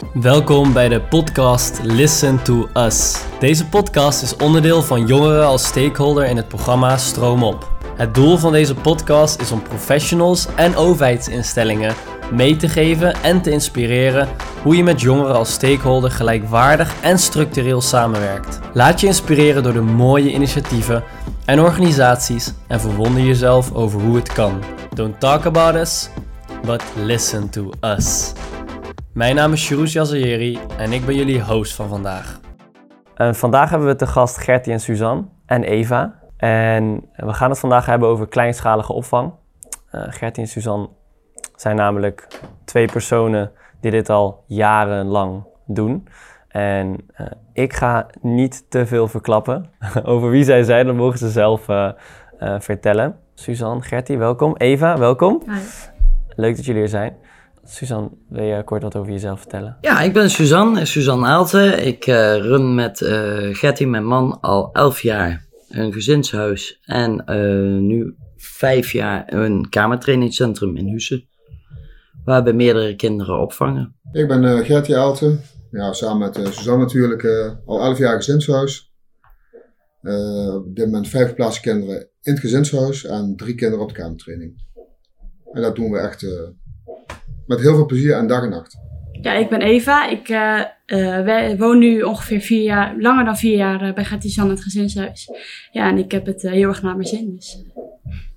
Welkom bij de podcast Listen to Us. Deze podcast is onderdeel van jongeren als stakeholder in het programma Stroom op. Het doel van deze podcast is om professionals en overheidsinstellingen mee te geven en te inspireren hoe je met jongeren als stakeholder gelijkwaardig en structureel samenwerkt. Laat je inspireren door de mooie initiatieven en organisaties en verwonder jezelf over hoe het kan. Don't talk about us, but listen to us. Mijn naam is Shirouz Yazayeri en ik ben jullie host van vandaag. Uh, vandaag hebben we te gast Gertie en Suzanne en Eva. En we gaan het vandaag hebben over kleinschalige opvang. Uh, Gertie en Suzanne zijn namelijk twee personen die dit al jarenlang doen. En uh, ik ga niet te veel verklappen over wie zij zijn. Dat mogen ze zelf uh, uh, vertellen. Suzanne, Gertie, welkom. Eva, welkom. Hi. Leuk dat jullie er zijn. Suzanne, wil je kort wat over jezelf vertellen? Ja, ik ben Suzanne, Suzanne Aalte. Ik run met Gertie, mijn man, al elf jaar een gezinshuis. En nu vijf jaar een kamertrainingscentrum in Hussen. Waar we meerdere kinderen opvangen. Ik ben uh, Gertie Aalte. Ja, samen met uh, Suzanne natuurlijk. Uh, al elf jaar gezinshuis. op dit moment vijf geplaatste kinderen in het gezinshuis en drie kinderen op de kamertraining. En dat doen we echt met heel veel plezier en dag en nacht. Ja, ik ben Eva. Ik wij woon nu ongeveer vier jaar, langer dan vier jaar bij Gertie in het gezinshuis. Ja, en ik heb het heel erg naar mijn zin, dus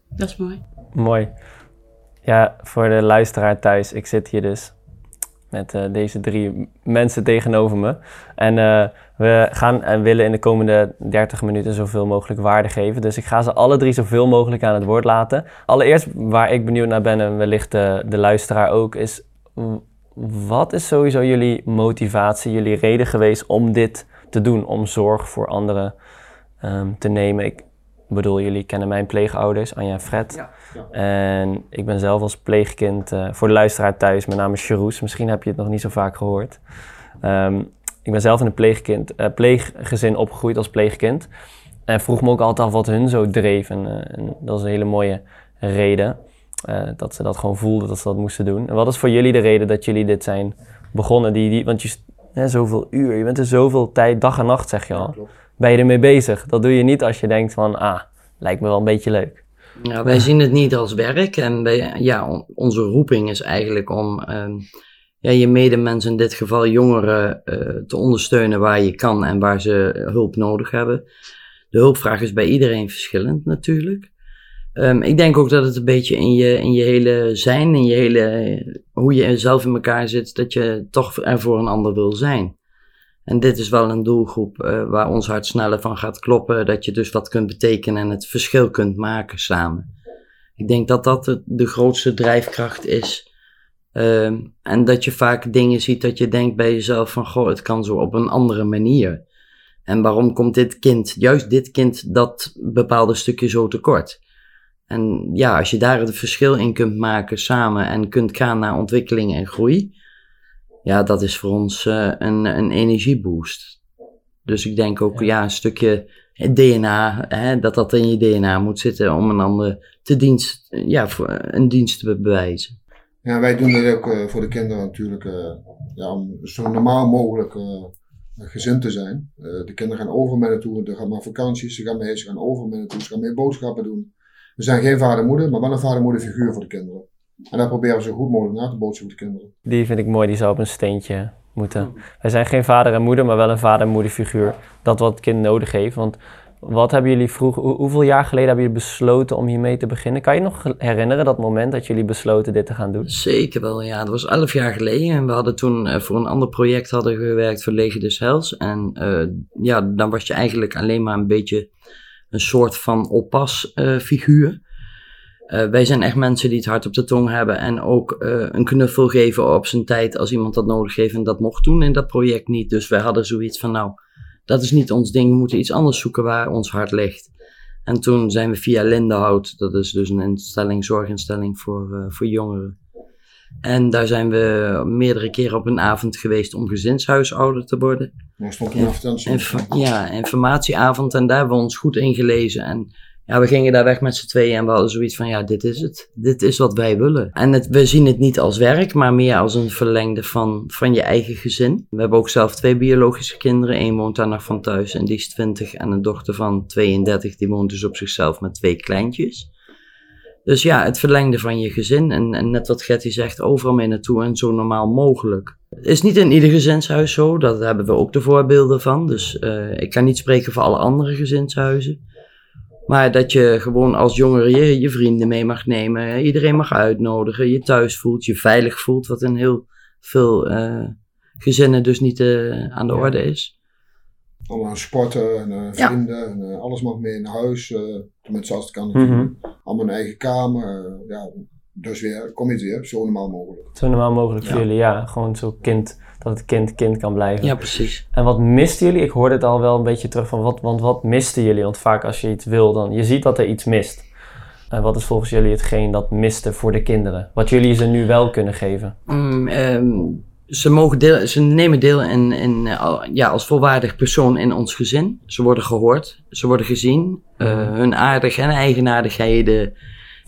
dat is mooi. Mooi. Ja, voor de luisteraar thuis, ik zit hier dus met uh, deze drie mensen tegenover me. En uh, we gaan en willen in de komende 30 minuten zoveel mogelijk waarde geven. Dus ik ga ze alle drie zoveel mogelijk aan het woord laten. Allereerst, waar ik benieuwd naar ben en wellicht de, de luisteraar ook, is wat is sowieso jullie motivatie, jullie reden geweest om dit te doen, om zorg voor anderen um, te nemen? Ik bedoel, jullie kennen mijn pleegouders, Anja en Fred. Ja. En ik ben zelf als pleegkind, uh, voor de luisteraar thuis, mijn naam is Cheroes. Misschien heb je het nog niet zo vaak gehoord. Um, ik ben zelf in een pleegkind, uh, pleeggezin opgegroeid als pleegkind. En vroeg me ook altijd af wat hun zo dreef. En, uh, en dat is een hele mooie reden. dat ze dat gewoon voelden, dat ze dat moesten doen. En wat is voor jullie de reden dat jullie dit zijn begonnen? Die, die, want je, hè, zoveel uur, je bent er zoveel tijd, dag en nacht zeg je al. Ja, ben je ermee bezig? Dat doe je niet als je denkt van, ah, lijkt me wel een beetje leuk. Ja, wij zien het niet als werk en wij, ja, onze roeping is eigenlijk om uh, ja, je medemens, in dit geval jongeren, uh, te ondersteunen waar je kan en waar ze hulp nodig hebben. De hulpvraag is bij iedereen verschillend natuurlijk. Um, ik denk ook dat het een beetje in je, in je hele zijn, in je hele, hoe je zelf in elkaar zit, dat je toch er voor een ander wil zijn. En dit is wel een doelgroep uh, waar ons hart sneller van gaat kloppen. Dat je dus wat kunt betekenen en het verschil kunt maken samen. Ik denk dat dat de, grootste drijfkracht is. Uh, en dat je vaak dingen ziet dat je denkt bij jezelf van... Goh, het kan zo op een andere manier. En waarom komt dit kind, juist dit kind, dat bepaalde stukje zo tekort? En ja, als je daar het verschil in kunt maken samen en kunt gaan naar ontwikkeling en groei ja, dat is voor ons uh, een, een energieboost. Dus ik denk ook, ja, een stukje DNA, hè, dat dat in je DNA moet zitten om een ander te dienst, ja, voor een dienst te bewijzen. Ja, wij doen dit ook uh, voor de kinderen natuurlijk, uh, ja, om zo normaal mogelijk gezin te zijn. de kinderen gaan over met naartoe, ze gaan maar vakanties, ze gaan mee, ze gaan over met naartoe, ze gaan mee boodschappen doen. We zijn geen vader en moeder, maar wel een vader en moeder figuur voor de kinderen. En dat proberen we zo goed mogelijk na te bootsen voor de kinderen. Die vind ik mooi, die zou op een steentje moeten. Wij zijn geen vader en moeder, maar wel een vader en moederfiguur. Dat wat het kind nodig heeft. Want wat hebben jullie vroeg, hoeveel jaar geleden hebben jullie besloten om hiermee te beginnen? Kan je nog herinneren dat moment dat jullie besloten dit te gaan doen? Zeker wel, ja. Dat was elf jaar geleden. En we hadden toen uh, voor een ander project hadden gewerkt voor Leger des Hels. En uh, ja, dan was je eigenlijk alleen maar een beetje een soort van oppasfiguur. Uh, uh, wij zijn echt mensen die het hart op de tong hebben en ook uh, een knuffel geven op zijn tijd als iemand dat nodig heeft. En dat mocht toen in dat project niet. Dus wij hadden zoiets van, nou, dat is niet ons ding. We moeten iets anders zoeken waar ons hart ligt. En toen zijn we via Lindenhout, dat is dus een instelling, zorginstelling voor, uh, voor jongeren. En daar zijn we meerdere keren op een avond geweest om gezinshuisouder te worden. Ja, stond een advertentie. Ja, informatieavond. En daar hebben we ons goed ingelezen. En ja, we gingen daar weg met z'n tweeën en we hadden zoiets van, ja, dit is het. Dit is wat wij willen. En het, we zien het niet als werk, maar meer als een verlengde van, van je eigen gezin. We hebben ook zelf twee biologische kinderen. Eén woont daar nog van thuis en die is 20. En een dochter van 32, die woont dus op zichzelf met twee kleintjes. Dus ja, het verlengde van je gezin. En, en net wat Getty zegt, overal mee naartoe en zo normaal mogelijk. Het is niet in ieder gezinshuis zo, daar hebben we ook de voorbeelden van. Dus uh, ik kan niet spreken voor alle andere gezinshuizen. Maar dat je gewoon als jongere je, je vrienden mee mag nemen, iedereen mag uitnodigen, je thuis voelt, je veilig voelt, wat in heel veel uh, gezinnen dus niet uh, aan de orde is. Allemaal sporten en uh, vrienden en alles mag mee in huis, tenminste als het kan natuurlijk. Mm -hmm. Allemaal een eigen kamer, ja, dus weer, kom je weer, zo normaal mogelijk. Zo normaal mogelijk voor jullie, ja. Gewoon zo kind, dat het kind kind kan blijven. Ja, precies. En wat misten jullie? Ik hoorde het al wel een beetje terug van, wat, want wat misten jullie? Want vaak als je iets wil, dan, je ziet dat er iets mist. En wat is volgens jullie hetgeen dat miste voor de kinderen? Wat jullie ze nu wel kunnen geven? Mm, um, ze, mogen deel, ze nemen deel in, in, ja, als volwaardig persoon in ons gezin. Ze worden gehoord, ze worden gezien. Uh, hun aardig en eigenaardigheden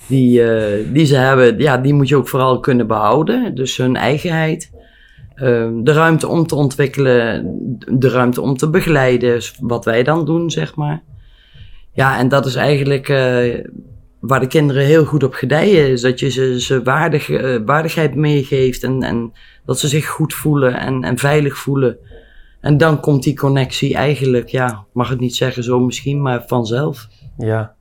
die, uh, die ze hebben, ja, die moet je ook vooral kunnen behouden. Dus hun eigenheid. Uh, de ruimte om te ontwikkelen, de ruimte om te begeleiden, wat wij dan doen, zeg maar. Ja, en dat is eigenlijk uh, waar de kinderen heel goed op gedijen. Is dat je ze, ze waardig, waardigheid meegeeft en, en dat ze zich goed voelen en, en veilig voelen. En dan komt die connectie eigenlijk, ja, mag het niet zeggen zo misschien, maar vanzelf. Ja,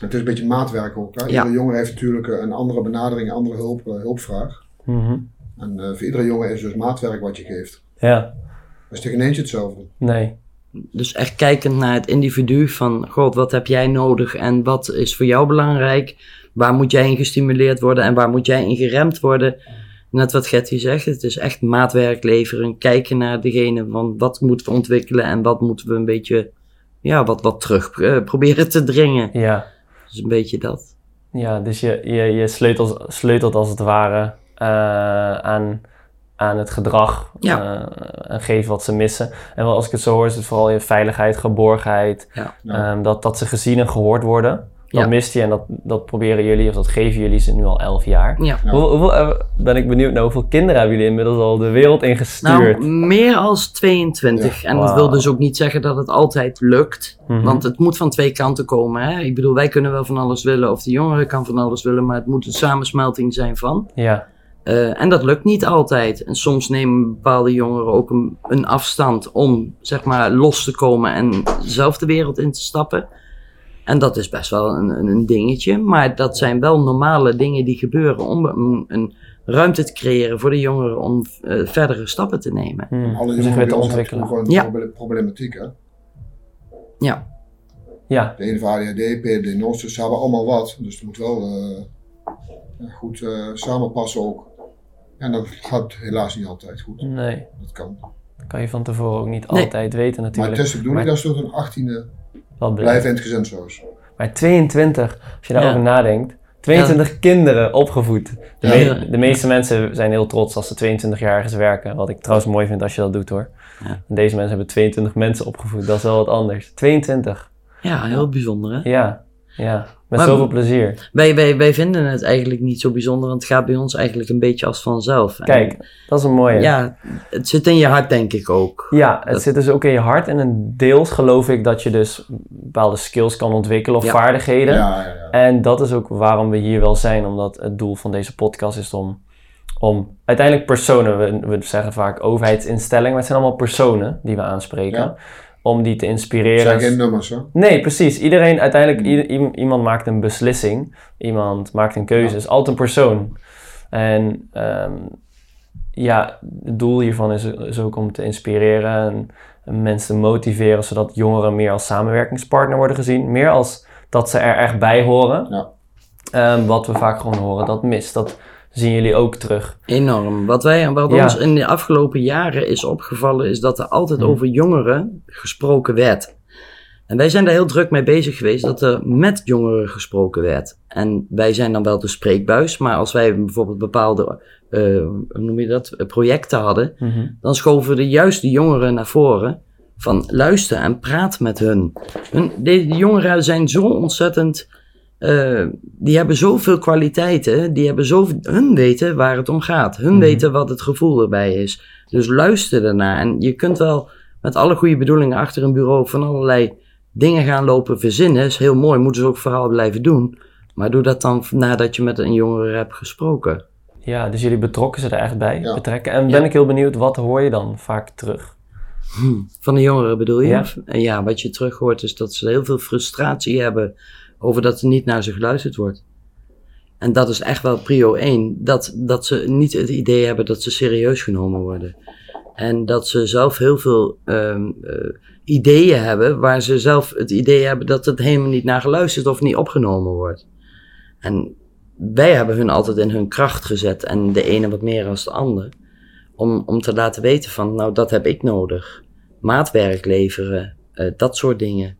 het is een beetje maatwerk ook. Hè? Ja. Iedere jongen heeft natuurlijk een andere benadering, een andere hulp, uh, hulpvraag. Mm En uh, voor iedere jongen is dus maatwerk wat je geeft. Ja, Dat is tegen eentje hetzelfde. nee. Dus echt kijkend naar het individu van, god, wat heb jij nodig en wat is voor jou belangrijk? Waar moet jij in gestimuleerd worden en waar moet jij in geremd worden? Net wat Getty zegt, het is echt maatwerk leveren. Kijken naar degene van wat moeten we ontwikkelen en wat moeten we een beetje, ja, wat, wat terug uh, proberen te dringen. Ja, Dus een beetje dat. ja dus je, je, je sleutelt, sleutelt als het ware eh, aan, aan het gedrag Ja. eh, en geeft wat ze missen. En wel, als ik het zo hoor, is het vooral je veiligheid, geborgenheid, Ja. Ja. ehm, dat, dat ze gezien en gehoord worden. Dat Ja. mist je en dat, dat proberen jullie, of dat geven jullie ze nu al elf jaar. Ja. Ja. Hoeveel, hoeveel, eh, ben ik benieuwd naar hoeveel kinderen hebben jullie inmiddels al de wereld ingestuurd? Nou, meer als 22. En dat wil dus ook niet zeggen dat het altijd lukt. Mhm. Want het moet van twee kanten komen. Hè? Ik bedoel, wij kunnen wel van alles willen, of de jongere kan van alles willen, maar het moet een samensmelting zijn van. Ja, Eh, en dat lukt niet altijd. En soms nemen bepaalde jongeren ook een, een afstand om, zeg maar, los te komen en zelf de wereld in te stappen. En dat is best wel een, een, dingetje. Maar dat zijn wel normale dingen die gebeuren om een, een ruimte te creëren voor de jongeren om eh, verdere stappen te nemen. hm. Alle zich weer bij te ontwikkelen. gewoon Ja. problematiek. Hè? Ja, Ja, De ene van ADHD, PhD, NOS, dus ze hebben allemaal wat. Dus het moet wel eh, goed eh, samenpassen ook. En dat gaat helaas niet altijd goed. nee. Dat kan. Dat kan je van tevoren ook niet Nee. altijd weten Maar natuurlijk. het is de bedoeling Maar- dat ze tot een 18e Wel blij. blijven in het gezinshuis. Maar 22, als je daarover Ja. nadenkt, 22 kinderen opgevoed. De, Ja. me- de meeste mensen zijn heel trots als ze 22 jaar ergens werken. Wat ik trouwens mooi vind als je dat doet hoor. Ja. En Deze mensen hebben 22 mensen opgevoed, dat is wel wat anders. 22, ja heel bijzonder hè. ja. Ja, met Maar- zoveel plezier. Wij, wij, wij vinden het eigenlijk niet zo bijzonder, want het gaat bij ons eigenlijk een beetje als vanzelf. En Kijk, dat is een mooie. Ja, het zit in je hart denk ik ook. Ja, het Dat- zit dus ook in je hart. En een deels geloof ik dat je dus bepaalde skills kan ontwikkelen of Ja. vaardigheden. Ja, ja, ja. En dat is ook waarom we hier wel zijn, omdat het doel van deze podcast is om, om uiteindelijk personen, we, we zeggen vaak overheidsinstellingen, maar het zijn allemaal personen die we aanspreken, Ja. Om die te inspireren. zijn geen nummers, hè? Nee, precies. Iedereen, uiteindelijk, ieder- iem- iemand maakt een beslissing, iemand maakt een keuze, Ja. is altijd een persoon. En ehm, ja, het doel hiervan is, is ook om te inspireren en, en mensen te motiveren, zodat jongeren meer als samenwerkingspartner worden gezien, meer als dat ze er echt bij horen. Ja. Ehm, wat we vaak gewoon horen, dat mist. Dat zien jullie ook terug. Enorm. Wat, wij, wat Ja. ons in de afgelopen jaren is opgevallen, is dat er altijd Hmm. over jongeren gesproken werd. En wij zijn daar heel druk mee bezig geweest dat er met jongeren gesproken werd. En wij zijn dan wel de spreekbuis, maar als wij bijvoorbeeld bepaalde, eh, hoe noem je dat, projecten hadden, dan schoven we de juiste jongeren naar voren van luister en praat met hun. hun deze jongeren zijn zo ontzettend. Eh, die hebben zoveel kwaliteiten. Die hebben zo, hun weten waar het om gaat. Hun Mhm. weten wat het gevoel erbij is. Dus luister ernaar. En je kunt wel met alle goede bedoelingen achter een bureau van allerlei dingen gaan lopen verzinnen. Is heel mooi. Moeten ze ook vooral blijven doen. Maar doe dat dan nadat je met een jongere hebt gesproken. Ja, dus jullie betrokken ze er echt bij, Ja. betrekken. En ben Ja. ik heel benieuwd, wat hoor je dan vaak terug? Hm, Van de jongeren bedoel je? Ja. En ja, wat je terug hoort is dat ze heel veel frustratie hebben over dat er niet naar ze geluisterd wordt. En dat is echt wel prio 1. Dat, dat ze niet het idee hebben dat ze serieus genomen worden. En dat ze zelf heel veel ehm, eh, ideeën hebben waar ze zelf het idee hebben dat het helemaal niet naar geluisterd of niet opgenomen wordt. En wij hebben hun altijd in hun kracht gezet en de ene wat meer dan de ander. Om, om te laten weten van, nou dat heb ik nodig. Maatwerk leveren, eh, dat soort dingen.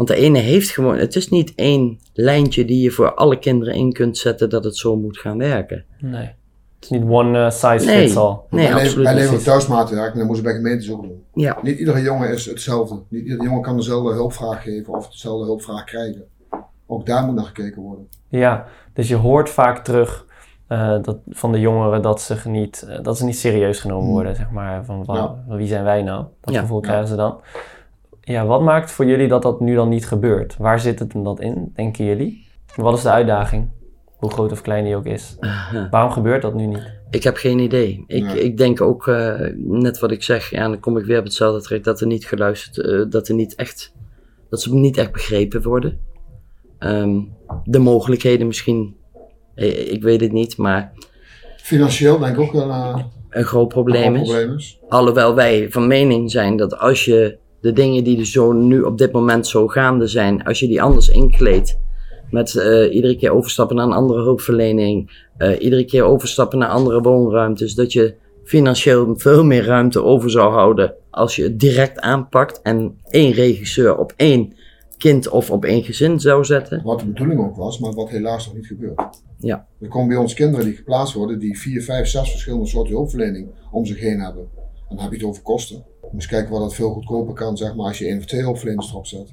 Want de ene heeft gewoon, het is niet één lijntje die je voor alle kinderen in kunt zetten dat het zo moet gaan werken. Nee. Het is niet one eh, size Nee. fits all. Nee, wij, absoluut wij niet. leveren thuismaatwerk en dat moeten ze bij gemeentes ook doen. Ja, Niet iedere jongen is hetzelfde. Niet iedere jongen kan dezelfde hulpvraag geven of dezelfde hulpvraag krijgen. Ook daar moet naar gekeken worden. Ja, dus je hoort vaak terug eh, dat, van de jongeren dat ze niet, eh, dat ze niet serieus genomen Hmm. worden, zeg maar. Van, Ja. wie zijn wij nou? Dat Ja. gevoel Ja. krijgen ze dan. Ja, wat maakt voor jullie dat dat nu dan niet gebeurt? Waar zit het hem dat in, denken jullie? Wat is de uitdaging? Hoe groot of klein die ook is. Waarom gebeurt dat nu niet? ik heb geen idee. Ik, Nee. ik denk ook, eh, net wat ik zeg, ja, dan kom ik weer op hetzelfde terecht, dat er niet geluisterd, eh, dat er niet echt, dat ze niet echt begrepen worden. Ehm, de mogelijkheden misschien, eh, ik weet het niet, maar Financieel denk ik ook wel een groot probleem een is. probleem is. Alhoewel wij van mening zijn dat als je de dingen die er zo nu op dit moment zo gaande zijn, als je die anders inkleedt, met eh, iedere keer overstappen naar een andere hulpverlening, eh, iedere keer overstappen naar andere woonruimtes, dat je financieel veel meer ruimte over zou houden als je het direct aanpakt en één regisseur op één kind of op één gezin zou zetten. Wat de bedoeling ook was, maar wat helaas nog niet gebeurt. Ja. Er komen bij ons kinderen die geplaatst worden, die vier, vijf, zes verschillende soorten hulpverlening om zich heen hebben. En dan heb je het over kosten. Moet eens kijken wat dat veel goedkoper kan, zeg maar, als je één of twee hulpverleners erop zet.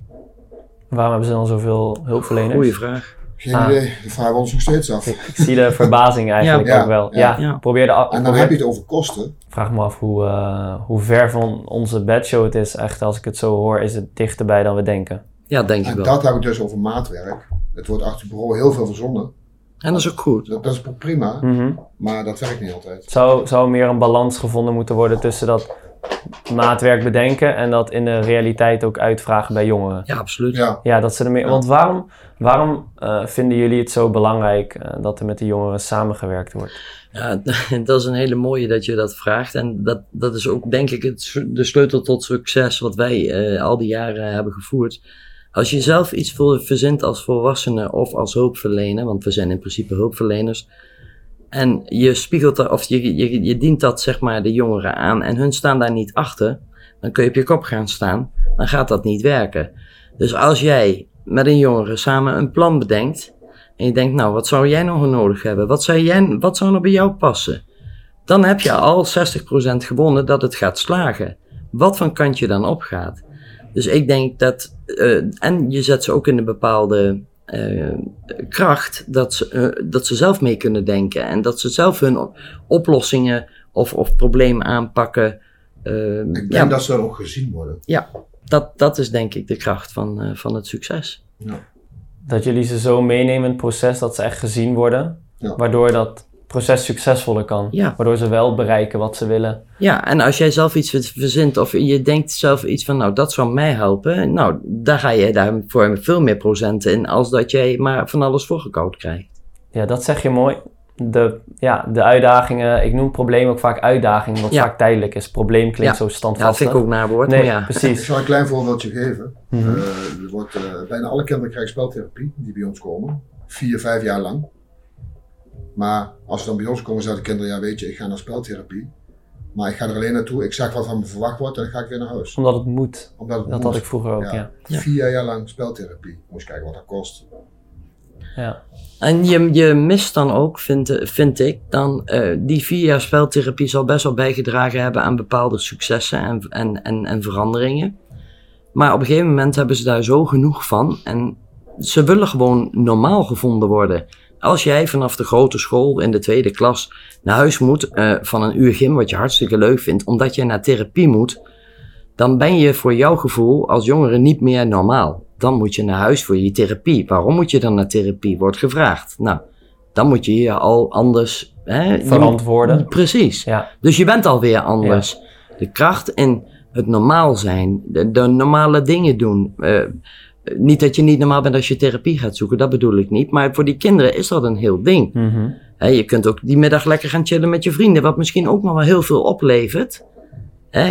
Waarom hebben ze dan zoveel hulpverleners? Goeie vraag. Geen Ah. idee, dat vragen we ons nog steeds af. Ik zie de verbazing eigenlijk Ja. ook wel. Ja, Ja. Ja. probeer de En dan probeer- heb je het over kosten. vraag me af hoe, eh, hoe ver van onze bedshow het is. Echt, als ik het zo hoor, is het dichterbij dan we denken. Ja, denk ik En wel. dat heb ik dus over maatwerk. Het wordt achter het bureau heel veel verzonnen. En dat is ook goed. Dat, dat is prima, Mhm. maar dat werkt niet altijd. Zou, zou er meer een balans gevonden moeten worden tussen dat maatwerk bedenken en dat in de realiteit ook uitvragen bij jongeren? Ja, absoluut. Ja, Ja, dat ze ermee. Ja. Want waarom, waarom eh, vinden jullie het zo belangrijk eh, dat er met de jongeren samengewerkt wordt? Ja, dat is een hele mooie dat je dat vraagt. En dat, dat is ook, denk ik, het, de sleutel tot succes wat wij eh, al die jaren hebben gevoerd. Als je zelf iets voor, verzint als volwassene of als hulpverlener, want we zijn in principe hulpverleners. En je spiegelt dat, of je, je, je dient dat zeg maar de jongeren aan en hun staan daar niet achter. Dan kun je op je kop gaan staan. Dan gaat dat niet werken. Dus als jij met een jongere samen een plan bedenkt. En je denkt, nou, wat zou jij nog nodig hebben? Wat zou, jij, wat zou er bij jou passen? Dan heb je al 60% gewonnen dat het gaat slagen. Wat van kant je dan opgaat. Dus ik denk dat, eh, en je zet ze ook in een bepaalde eh, kracht, dat ze, eh, dat ze zelf mee kunnen denken. En dat ze zelf hun op- oplossingen of, of problemen aanpakken. Eh, ik denk ja, dat ze ook gezien worden. dat, dat is denk ik de kracht van, eh, van het succes. Dat jullie ze zo meenemen in het proces dat ze echt gezien worden, Ja. waardoor dat proces succesvoller kan. Ja. Waardoor ze wel bereiken wat ze willen. Ja, en als jij zelf iets verzint of je denkt zelf iets van, nou, dat zou mij helpen. Nou, daar ga je daarvoor veel meer procenten in als dat jij maar van alles voorgekoud krijgt. Ja, dat zeg je mooi. De, ja, de uitdagingen, ik noem probleem ook vaak uitdaging, wat Ja. vaak tijdelijk is. Probleem klinkt Ja. zo Ja, dat standvastig. vind ik ook naar woord, Nee, ja. Ik precies. zal een klein voorbeeldje geven. Eh, er wordt, eh, bijna alle kinderen krijgen speltherapie die bij ons komen. Vier, vijf jaar lang. Maar als ze dan bij ons komen, zeggen de kinderen, ja weet je, ik ga naar speltherapie. Maar ik ga er alleen naartoe, ik zeg wat van me verwacht wordt en dan ga ik weer naar huis. Omdat het moet. Omdat het Dat moet. had ik vroeger ook, ja. Ja. Vier jaar lang speltherapie. Moest kijken wat dat kost. Ja. En je, je mist dan ook, vind, vind ik, dan eh, die vier jaar speltherapie zal best wel bijgedragen hebben aan bepaalde successen en, en, en, en veranderingen. Maar op een gegeven moment hebben ze daar zo genoeg van en ze willen gewoon normaal gevonden worden. Als jij vanaf de grote school in de tweede klas naar huis moet eh, van een uur gym, wat je hartstikke leuk vindt, omdat je naar therapie moet, dan ben je voor jouw gevoel als jongere niet meer normaal. Dan moet je naar huis voor je therapie. Waarom moet je dan naar therapie? Wordt gevraagd. Nou, dan moet je je al anders hè, Verantwoorden. Precies. Ja. Dus je bent alweer anders. De kracht in het normaal zijn, de, de normale dingen doen. Eh, niet dat je niet normaal bent als je therapie gaat zoeken, dat bedoel ik niet. Maar voor die kinderen is dat een heel ding. Mhm. Je kunt ook die middag lekker gaan chillen met je vrienden, wat misschien ook nog wel heel veel oplevert.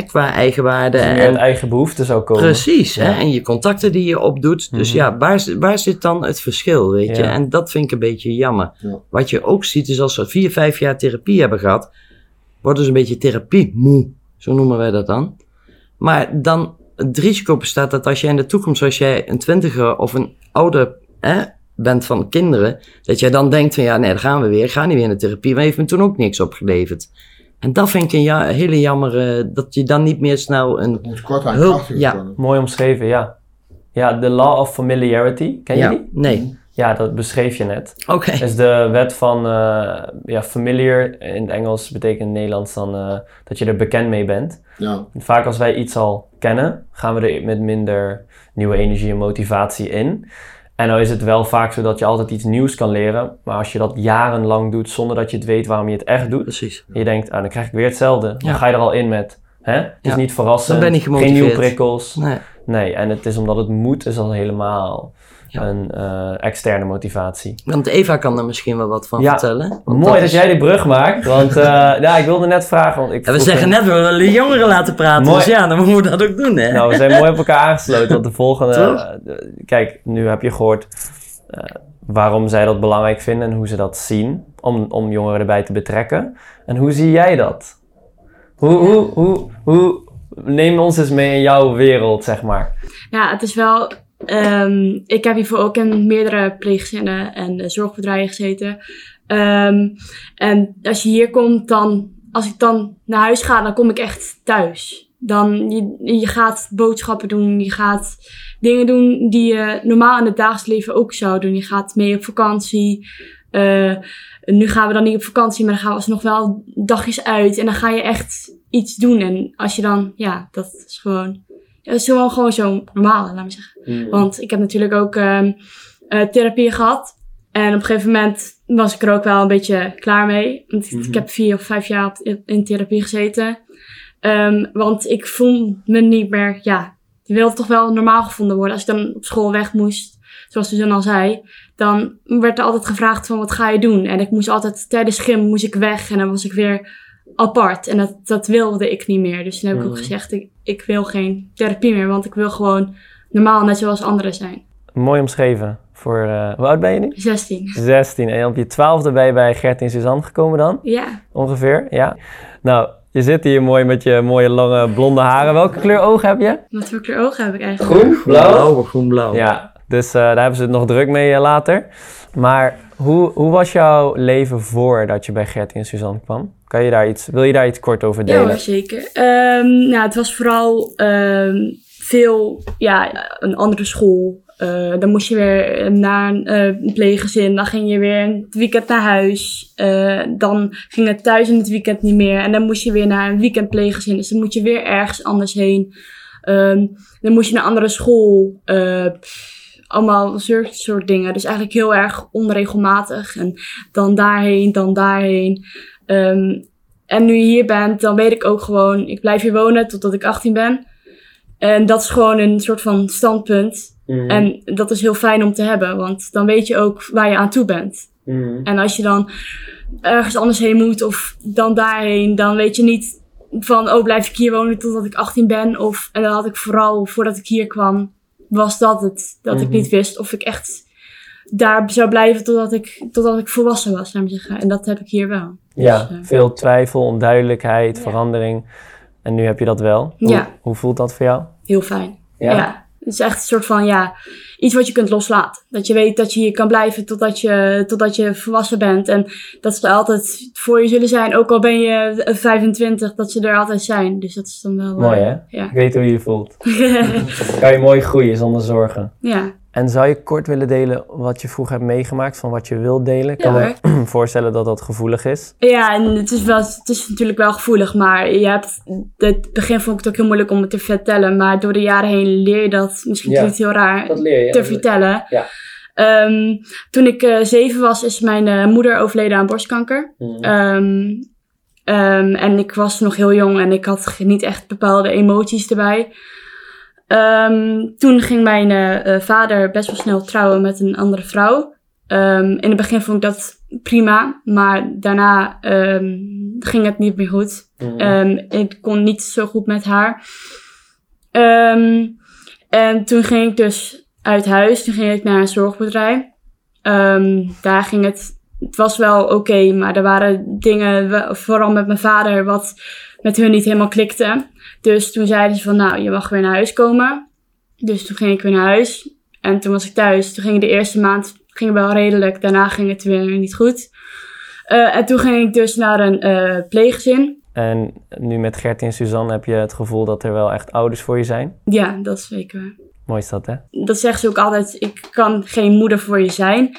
Qua eigenwaarde. Meer en, eigen behoeften zou komen. Precies, en je contacten die je opdoet. Dus Mhm. ja, waar, waar zit dan het verschil, weet je? En dat vind ik een beetje jammer. Ja. Wat je ook ziet is als ze vier, vijf jaar therapie hebben gehad, worden ze een beetje therapie moe. Zo noemen wij dat dan. Maar dan het risico bestaat dat als jij in de toekomst, als jij een twintiger of een ouder hè, bent van kinderen, dat jij dan denkt van ja, nee, daar gaan we weer, ik ga niet weer naar therapie, maar heeft me toen ook niks opgeleverd. En dat vind ik een ja, hele jammer, eh, dat je dan niet meer snel een Het kort aan Hulp, ja. Mooi omschreven, ja. Ja, de law of familiarity. Ken je ja, die? Nee. Ja, dat beschreef je net. Oké. is de wet van eh, ja, familiar. In het Engels betekent in het Nederlands dan eh, dat je er bekend mee bent. Ja, Vaak als wij iets al kennen, gaan we er met minder nieuwe energie en motivatie in. En nou is het wel vaak zo dat je altijd iets nieuws kan leren. Maar als je dat jarenlang doet zonder dat je het weet waarom je het echt doet. Precies. En je denkt, ah, dan krijg ik weer hetzelfde. Dan ga je er al in met. Hè? Het is Ja. niet verrassend. Dan ben je Geen nieuwe gemotiveerd. prikkels. Nee. Nee, en het is omdat het moet, is al helemaal Ja. een eh, externe motivatie. Want Eva kan er misschien wel wat van Ja. vertellen. Want Mooi dat, is- jij die brug maakt, want eh, ja, ik wilde net vragen. Want ik Ja, we zeggen een- net, we willen de jongeren laten praten. Mooi. Dus ja, dan moeten we dat ook doen, hè? Nou, we zijn mooi op elkaar aangesloten. Want de volgende. Eh, kijk, nu heb je gehoord eh, waarom zij dat belangrijk vinden en hoe ze dat zien. Om, om jongeren erbij te betrekken. En hoe zie jij dat? Hoe, hoe, hoe, hoe. Neem ons eens mee in jouw wereld, zeg maar. Ja, het is wel. Ehm, ik heb hiervoor ook in meerdere pleeggezinnen en eh, zorgbedrijven gezeten. Ehm, en als je hier komt, dan. Als ik dan naar huis ga, dan kom ik echt thuis. Dan je, je gaat boodschappen doen, je gaat dingen doen die je normaal in het dagelijks leven ook zou doen. Je gaat mee op vakantie. Eh, nu gaan we dan niet op vakantie, maar dan gaan we alsnog wel dagjes uit. En dan ga je echt iets doen. En als je dan, ja, dat is gewoon is gewoon, gewoon zo normaal, laat me zeggen. Want ik heb natuurlijk ook ehm, eh, therapie gehad. En op een gegeven moment was ik er ook wel een beetje klaar mee. Want ik- ik heb vier of vijf jaar in therapie gezeten. Ehm, want ik voel me niet meer, ja, je wil toch wel normaal gevonden worden. Als ik dan op school weg moest, zoals Suzanne al zei, dan werd er altijd gevraagd van wat ga je doen? En ik moest altijd, tijdens gym moest ik weg en dan was ik weer apart. En dat, dat wilde ik niet meer. Dus toen heb ik ook Mhm. gezegd, ik, ik wil geen therapie meer, want ik wil gewoon normaal net zoals anderen zijn. Mooi omschreven. Voor, eh, hoe oud ben je nu? 16. 16. En op je twaalfde ben je bij Gert en Suzanne gekomen dan? Ja, Ongeveer, ja. Nou, je zit hier mooi met je mooie lange blonde haren. Welke kleur ogen heb je? wat voor kleur ogen heb ik eigenlijk? Groen, Blauw, groen-blauw. Ja, dus eh, daar hebben ze het nog druk mee eh, later. Maar hoe, hoe was jouw leven voordat je bij Gert en Suzanne kwam? Kan je daar iets, wil je daar iets kort over Ja, delen? hoor, zeker. Ehm, nou, het was vooral ehm, veel, ja, een andere school. Eh, dan moest je weer naar een eh, pleeggezin. Dan ging je weer het weekend naar huis. Eh, dan ging het thuis in het weekend niet meer. En dan moest je weer naar een weekendpleeggezin. Dus dan moet je weer ergens anders heen. Ehm, dan moest je naar een andere school. Allemaal zulke soort dingen. Dus eigenlijk heel erg onregelmatig. En dan daarheen, dan daarheen. Ehm, en nu je hier bent, dan weet ik ook gewoon, ik blijf hier wonen totdat ik 18 ben. En dat is gewoon een soort van standpunt. Mhm. En dat is heel fijn om te hebben, want dan weet je ook waar je aan toe bent. Mhm. En als je dan ergens anders heen moet of dan daarheen, dan weet je niet van, oh, blijf ik hier wonen totdat ik 18 ben. Of, en dan had ik vooral, voordat ik hier kwam, was dat het. Dat ik Mhm. niet wist of ik echt daar zou blijven totdat ik, totdat ik volwassen was, laat maar zeggen. En dat heb ik hier wel. Ja, Dus, eh, veel twijfel, onduidelijkheid, Ja. verandering. En nu heb je dat wel. Hoe, Ja. hoe voelt dat voor jou? Heel fijn. Ja? Ja. Het is echt een soort van, ja, iets wat je kunt loslaten. Dat je weet dat je hier kan blijven totdat je, totdat je volwassen bent. En dat ze er altijd voor je zullen zijn. Ook al ben je eh, 25, dat ze er altijd zijn. Dus dat is dan wel... eh, Mooi hè? Ja. Ik weet hoe je je voelt. kan je mooi groeien zonder zorgen. ja. En zou je kort willen delen wat je vroeger hebt meegemaakt, van wat je wilt delen? Ik kan Ja, me voorstellen dat dat gevoelig is. Ja, en het is, wel, het is natuurlijk wel gevoelig, maar je hebt, het begin vond ik het ook heel moeilijk om het te vertellen, maar door de jaren heen leer je dat, misschien Ja, klinkt het heel raar, leer je. te vertellen. Ja. Ehm, toen ik eh, zeven was, is mijn eh, moeder overleden aan borstkanker. Mhm. Ehm, ehm, en ik was nog heel jong en ik had niet echt bepaalde emoties erbij. Ehm, toen ging mijn eh, eh, vader best wel snel trouwen met een andere vrouw. Ehm, in het begin vond ik dat prima, maar daarna ehm, ging het niet meer goed. Mhm. Ik kon niet zo goed met haar. En toen ging ik dus uit huis. Toen ging ik naar een zorgbedrijf. Daar ging het... Het was wel oké, maar er waren dingen, vooral met mijn vader, wat met hun niet helemaal klikte. Dus toen zeiden ze van, nou, je mag weer naar huis komen. Dus toen ging ik weer naar huis. En toen was ik thuis. Toen ging de eerste maand ging wel redelijk. Daarna ging het weer niet goed. Eh, en toen ging ik dus naar een pleeggezin. En nu met Gertie en Suzanne heb je het gevoel dat er wel echt ouders voor je zijn. Ja, dat is zeker. Mooi is dat, hè? Dat zeggen ze ook altijd, ik kan geen moeder voor je zijn.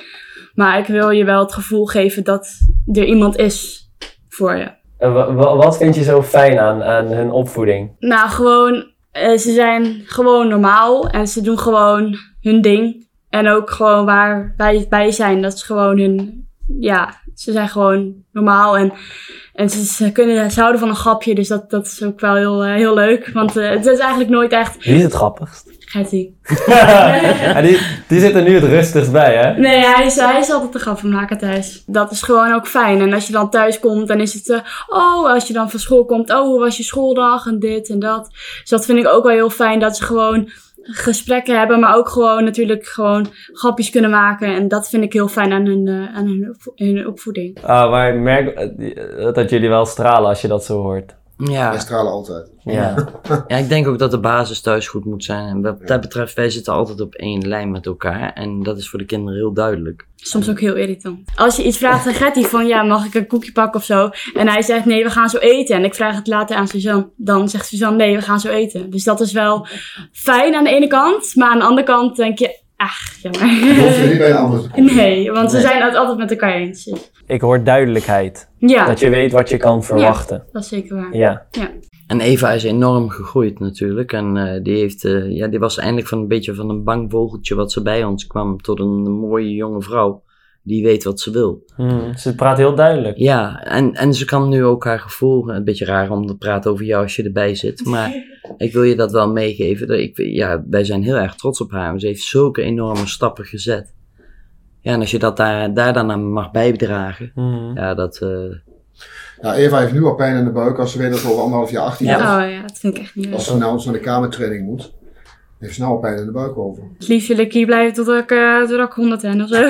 Maar ik wil je wel het gevoel geven dat er iemand is voor je. En wat vind je zo fijn aan, aan hun opvoeding? Nou, gewoon, eh, ze zijn gewoon normaal en ze doen gewoon hun ding. En ook gewoon waar wij bij zijn, dat is gewoon hun, ja, ze zijn gewoon normaal. En, en ze, ze kunnen, ze houden van een grapje, dus dat, dat is ook wel heel, eh, heel leuk. Want eh, het is eigenlijk nooit echt, Wie is het grappigst? Gertie. Ja, die, die zit er nu het rustigst bij, hè? Nee, hij is, hij is altijd de grappenmaker thuis. Dat is gewoon ook fijn. En als je dan thuis komt, dan is het... eh, oh, als je dan van school komt... Oh, hoe was je schooldag? En dit en dat. Dus dat vind ik ook wel heel fijn. Dat ze gewoon gesprekken hebben. Maar ook gewoon natuurlijk gewoon grapjes kunnen maken. En dat vind ik heel fijn aan hun, eh, aan hun, opvo- hun opvoeding. Ah, maar ik merk eh, dat jullie wel stralen als je dat zo hoort. Ja, Wij stralen altijd. Ja. ja, ik denk ook dat de basis thuis goed moet zijn. En wat dat betreft, wij zitten altijd op één lijn met elkaar. En dat is voor de kinderen heel duidelijk. Soms ook heel irritant. Als je iets vraagt aan Gertie van... Ja, mag ik een koekje pakken of zo? En hij zegt nee, we gaan zo eten. En ik vraag het later aan Suzanne. Dan zegt Suzanne nee, we gaan zo eten. Dus dat is wel fijn aan de ene kant. Maar aan de andere kant denk je... Ach, Je hoeft jammer. er niet bij een ander te komen. Nee, want ze Nee. zijn het altijd met elkaar eens. Ik hoor duidelijkheid. Ja, Dat je weet wat je kan verwachten. dat is zeker waar. Ja. En Eva is enorm gegroeid natuurlijk. En eh, die, heeft, eh, ja, die was eindelijk van een beetje van een bang vogeltje wat ze bij ons kwam. Tot een mooie jonge vrouw. Die weet wat ze wil. Hmm, Ze praat heel duidelijk. Ja, en, en ze kan nu ook haar gevoel. Een beetje raar om te praten over jou als je erbij zit. Maar ik wil je dat wel meegeven. Dat ik, ja, wij zijn heel erg trots op haar. Ze heeft zulke enorme stappen gezet. Ja, en als je dat daar, daar dan aan mag bijdragen. Hmm. Ja, dat. eh, Ja, Eva heeft nu al pijn in de buik als ze weet dat ze over anderhalf jaar 18 Ja. is. Oh ja, dat vind ik echt niet Als ze naar ons naar de kamertraining moet, heeft nou al pijn in de buik over. Het liefst wil ik hier blijven tot ik, eh, tot ik 100 ben of zo.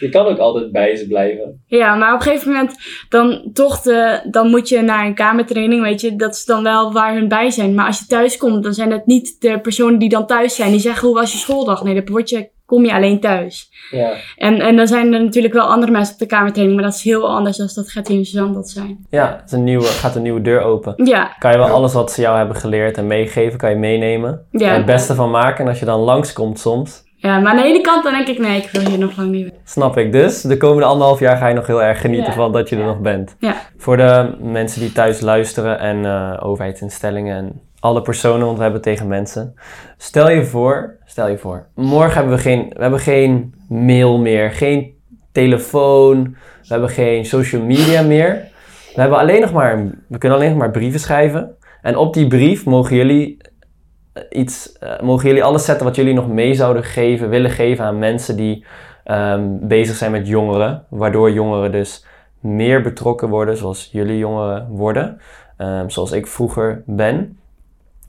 Je kan ook altijd bij ze blijven. Ja, maar op een gegeven moment dan toch de, dan moet je naar een kamertraining, weet je, dat is dan wel waar hun bij zijn. Maar als je thuis komt, dan zijn het niet de personen die dan thuis zijn, die zeggen hoe was je schooldag? Nee, dan word je, kom je alleen thuis. Ja. En, en dan zijn er natuurlijk wel andere mensen op de kamertraining, maar dat is heel anders dan dat Gertie en Suzanne dat zijn. Ja, het is een nieuwe, gaat een nieuwe deur open. Ja, Kan je wel Ja. alles wat ze jou hebben geleerd en meegeven, kan je meenemen. Ja. het beste van maken. En als je dan langskomt soms, ja, maar aan de ene kant dan denk ik, nee, ik wil hier nog lang niet weg. snap ik. Dus de komende anderhalf jaar ga je nog heel erg genieten van dat je er nog bent. Ja. Voor de mensen die thuis luisteren en eh, overheidsinstellingen en alle personen, want we hebben tegen mensen. Stel je voor, stel je voor, morgen hebben we geen, we hebben geen mail meer, geen telefoon, we hebben geen social media meer. We hebben alleen nog maar, we kunnen alleen nog maar brieven schrijven. En op die brief mogen jullie eh, iets, eh, mogen jullie alles zetten wat jullie nog mee zouden geven, willen geven aan mensen die ehm, bezig zijn met jongeren. Waardoor jongeren dus meer betrokken worden, zoals jullie jongeren worden. ehm, zoals ik vroeger ben.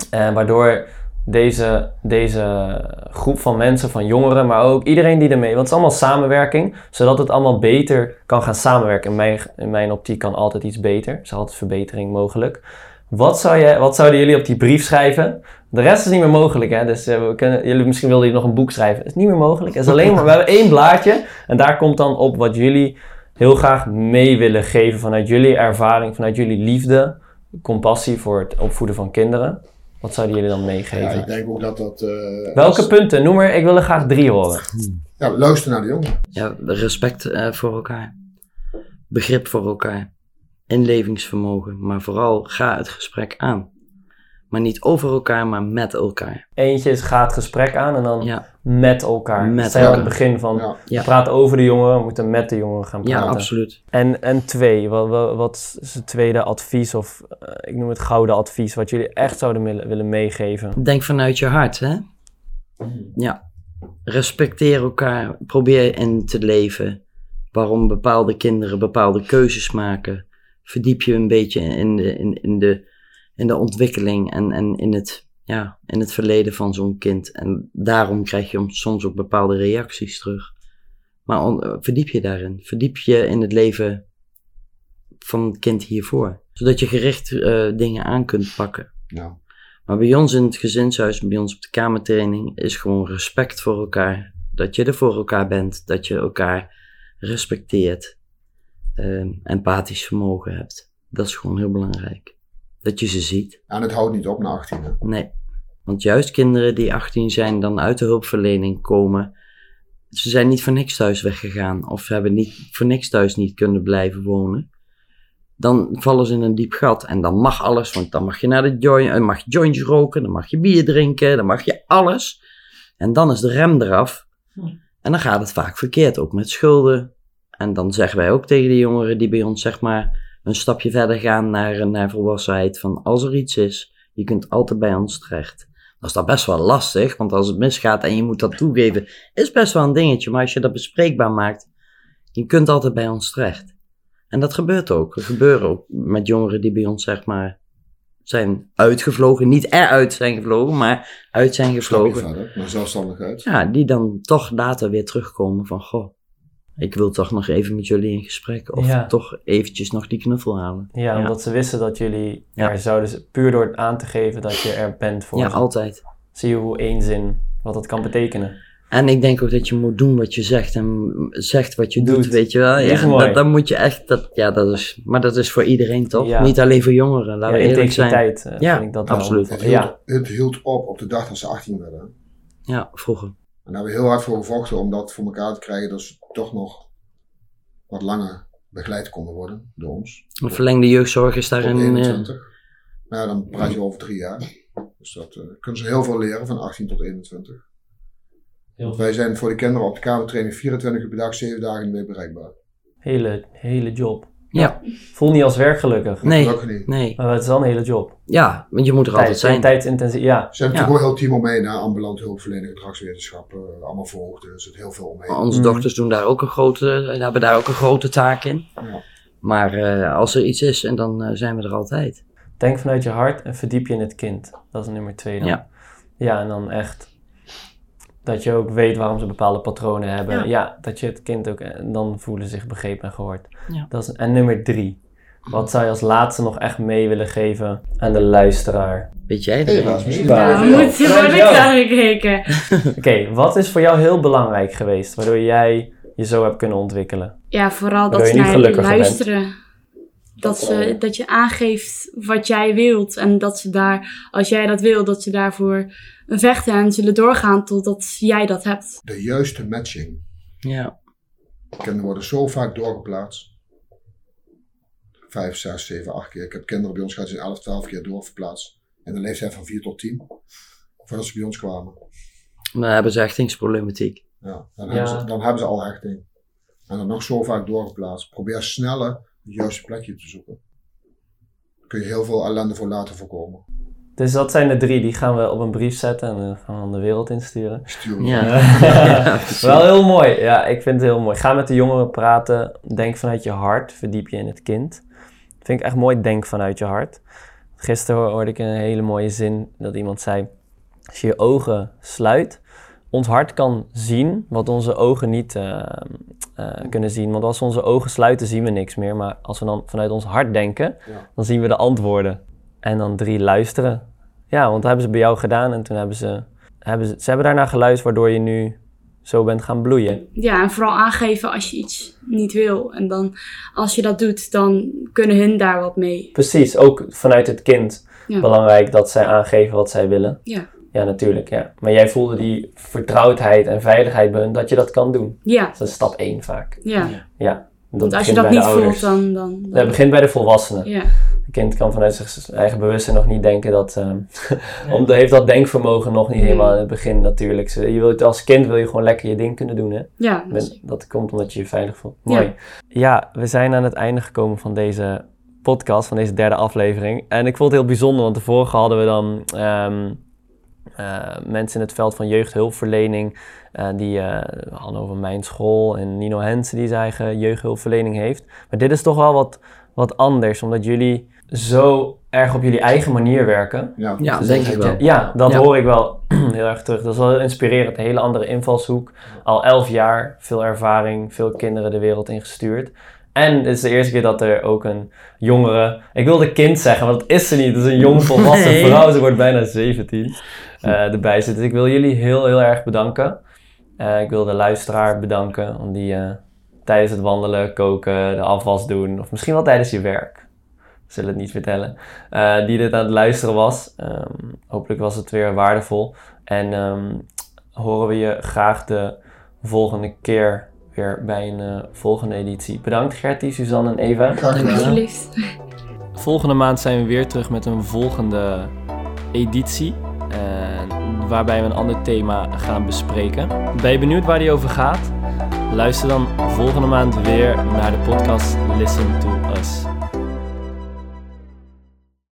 En waardoor deze, deze groep van mensen, van jongeren, maar ook iedereen die ermee... Want het is allemaal samenwerking, zodat het allemaal beter kan gaan samenwerken. In mijn, in mijn optiek kan altijd iets beter. Er is altijd verbetering mogelijk. Wat, zou je, wat zouden jullie op die brief schrijven? De rest is niet meer mogelijk, hè? Dus eh, we kunnen, jullie, misschien wilden jullie nog een boek schrijven. Dat is niet meer mogelijk. Het is alleen maar, we hebben één blaadje. En daar komt dan op wat jullie heel graag mee willen geven vanuit jullie ervaring, vanuit jullie liefde, compassie voor het opvoeden van kinderen. Wat zouden jullie dan Ja, meegeven? ik denk ook dat dat... eh, Welke als- punten? Noem maar, ik wil er graag drie horen. Ja, luister naar de jongen. Ja, respect eh, voor elkaar. Begrip voor elkaar. Inlevingsvermogen. Maar vooral ga het gesprek aan. Maar niet over elkaar, maar met elkaar. Eentje is ga het gesprek aan en dan Ja, met elkaar. Met Stel aan het begin van, Ja. Ja. we praten over de jongeren, we moeten met de jongeren gaan ja praten. absoluut. En, en twee, wat, wat, wat is het tweede advies of eh, ik noem het gouden advies, wat jullie echt zouden willen, willen meegeven? Denk vanuit je hart, hè? Ja. Respecteer elkaar. Probeer in te leven. Waarom bepaalde kinderen bepaalde keuzes maken. Verdiep je een beetje in de, in, in de, in de ontwikkeling en, en in, het, ja, in het verleden van zo'n kind. En daarom krijg je soms ook bepaalde reacties terug. Maar on- verdiep je daarin. Verdiep je in het leven van het kind hiervoor. Zodat je gericht eh, dingen aan kunt pakken. Ja. Maar bij ons in het gezinshuis, bij ons op de kamertraining, is gewoon respect voor elkaar. Dat je er voor elkaar bent, dat je elkaar respecteert, ehm, empathisch vermogen hebt. Dat is gewoon heel belangrijk. Dat je ze ziet. En het houdt niet op na 18. hè. Nee. Want juist kinderen die 18 zijn, dan uit de hulpverlening komen, ze zijn niet voor niks thuis weggegaan of hebben niet voor niks thuis niet kunnen blijven wonen. Dan vallen ze in een diep gat en dan mag alles, want dan mag je naar de joint, dan mag je jointjes roken, dan mag je bier drinken, dan mag je alles. En dan is de rem eraf. En dan gaat het vaak verkeerd, ook met schulden. En dan zeggen wij ook tegen de jongeren die bij ons zeg maar een stapje verder gaan naar, naar volwassenheid van als er iets is, je kunt altijd bij ons terecht. Dat is dan best wel lastig, want als het misgaat en je moet dat toegeven, is best wel een dingetje. Maar als je dat bespreekbaar maakt, je kunt altijd bij ons terecht. En dat gebeurt ook. Er gebeuren ook met jongeren die bij ons zeg maar zijn uitgevlogen. Niet eruit zijn gevlogen, maar uit zijn gevlogen. verder, naar zelfstandigheid. Ja, die dan toch later weer terugkomen van, goh, ik wil toch nog even met jullie in gesprek. Of Ja. toch eventjes nog die knuffel halen. Ja, Ja. omdat ze wisten dat jullie Ja. er zouden, puur door het aan te geven dat je er bent voor Ja, ze. altijd. Zie je hoe één zin, wat dat kan betekenen. En ik denk ook dat je moet doen wat je zegt en zegt wat je doet, Doet. weet je wel. Dat Ja, dat, dan moet je echt, dat, ja, dat is, maar dat is voor iedereen toch? Ja. Niet alleen voor jongeren, Ja, laten we eerlijk zijn. eh, Ja, vind ik dat wel. absoluut. Het hield, Ja, het hield op op de dag dat ze 18 werden. Ja, vroeger. En daar hebben we heel hard voor gevochten om dat voor elkaar te krijgen. Dat ze toch nog wat langer begeleid konden worden door ons. Een verlengde jeugdzorg is daarin... eh, 21. Maar ja, dan praat je over drie jaar. Dus dat eh, kunnen ze heel veel leren van 18 tot 21. Want wij zijn voor de kinderen op de kamertraining 24 uur per dag, 7 dagen in de week bereikbaar. hele, hele job. Ja, Voel niet als werk gelukkig. nee, Gelukkig niet. nee. Maar het is wel een hele job. Ja, want je moet er altijd Tijd, zijn. tijdsintensief, ja. Ze hebben Ja. natuurlijk ook een heel team omheen, hè? ambulant hulpverlening, gedragswetenschap, eh, allemaal voogden, er zit heel veel omheen. Onze Mhm. dochters doen daar ook een grote, hebben daar ook een grote taak in. Ja. Maar eh, als er iets is, en dan eh, zijn we er altijd. Denk vanuit je hart en verdiep je in het kind. Dat is nummer twee dan. Ja. Ja, en dan echt dat je ook weet waarom ze bepaalde patronen hebben. Ja. Ja, dat je het kind ook, en dan voelen ze zich begrepen en gehoord. Ja. Dat is, en nummer drie. Wat zou je als laatste nog echt mee willen geven aan de luisteraar? Weet jij dat? Raas, misschien Ja, worden jou. aangekeken. Oké, wat is voor jou heel belangrijk geweest, waardoor jij je zo hebt kunnen ontwikkelen? Ja, vooral Waardoor dat je ze naar gelukkiger bent. Dat, ze, dat je aangeeft wat jij wilt. En dat ze daar, als jij dat wil, dat ze daarvoor vechten en zullen doorgaan totdat jij dat hebt. De juiste matching. Ja, Kinderen worden zo vaak doorgeplaatst. Vijf, zes, zeven, acht keer. Ik heb kinderen bij ons gehad die zijn 11, 12 keer doorverplaatst. In de leeftijd van 4 tot 10. Voordat ze bij ons kwamen. dan hebben ze hechtingsproblematiek. Ja, dan, Ja. Hebben ze, dan hebben ze al hechting. En dan nog zo vaak doorgeplaatst. Probeer sneller het juiste plekje te zoeken. Daar kun je heel veel ellende voor laten voorkomen. Dus dat zijn de drie, die gaan we op een brief zetten en dan gaan we dan de wereld insturen. Ja. Ja. Wel heel mooi. Ja, ik vind het heel mooi. Ga met de jongeren praten. Denk vanuit je hart. Verdiep je in het kind. Vind ik echt mooi. Denk vanuit je hart. Gisteren hoorde ik een hele mooie zin dat iemand zei: Als je je ogen sluit, ons hart kan zien wat onze ogen niet eh, eh, kunnen zien. Want als we onze ogen sluiten, zien we niks meer. Maar als we dan vanuit ons hart denken, Ja. dan zien we de antwoorden. En dan drie, luisteren. Ja, want dat hebben ze bij jou gedaan en toen hebben ze, hebben ze, ze hebben daarna geluisterd waardoor je nu zo bent gaan bloeien. Ja, en vooral aangeven als je iets niet wil. En dan, als je dat doet, dan kunnen hun daar wat mee. Precies, ook vanuit het kind Ja. belangrijk dat zij aangeven wat zij willen. Ja. Ja, natuurlijk, ja. Maar jij voelde die vertrouwdheid en veiligheid bij dat je dat kan doen. Ja, Dat is stap één vaak. ja. Ja. Dat Want als je dat niet voelt, dan... dan, dan- Dat begint bij de volwassenen. ja. Een kind kan vanuit zijn eigen bewustzijn nog niet denken dat... om, heeft dat denkvermogen nog niet helemaal in het begin natuurlijk. Je wilt, als kind wil je gewoon lekker je ding kunnen doen, hè? ja, dat komt omdat je je veilig voelt. Mooi. Ja, we zijn aan het einde gekomen van deze podcast, van deze derde aflevering. En ik vond het heel bijzonder, want de vorige hadden we dan ehm, eh, mensen in het veld van jeugdhulpverlening. eh, die eh, hadden over mijn school en Nino Hensen die zijn eigen jeugdhulpverlening heeft. Maar dit is toch wel wat, wat anders, omdat jullie zo erg op jullie eigen manier werken. Ja, Ja, Dus denk dat ik je- wel. Ja, dat Ja. hoor ik wel heel erg terug. Dat is wel inspirerend. Een hele andere invalshoek. Al elf jaar, veel ervaring, veel kinderen de wereld ingestuurd. En het is de eerste keer dat er ook een jongere... Ik wilde kind zeggen, maar dat is ze niet. Het is een jong volwassen Nee. vrouw. Ze wordt bijna 17 eh, erbij zit. Dus ik wil jullie heel, heel erg bedanken. Eh, ik wil de luisteraar bedanken. Om die eh, tijdens het wandelen, koken, de afwas doen. Of misschien wel tijdens je werk. We zullen het niet vertellen die dit aan het luisteren was. Ehm, hopelijk was het weer waardevol. En ehm, horen we je graag de volgende keer weer bij een eh, volgende editie. Bedankt Gertie, Suzanne en Eva. alsjeblieft. Volgende maand zijn we weer terug met een volgende editie. eh, waarbij we een ander thema gaan bespreken. Ben je benieuwd waar die over gaat? Luister dan volgende maand weer naar de podcast Listen to Us.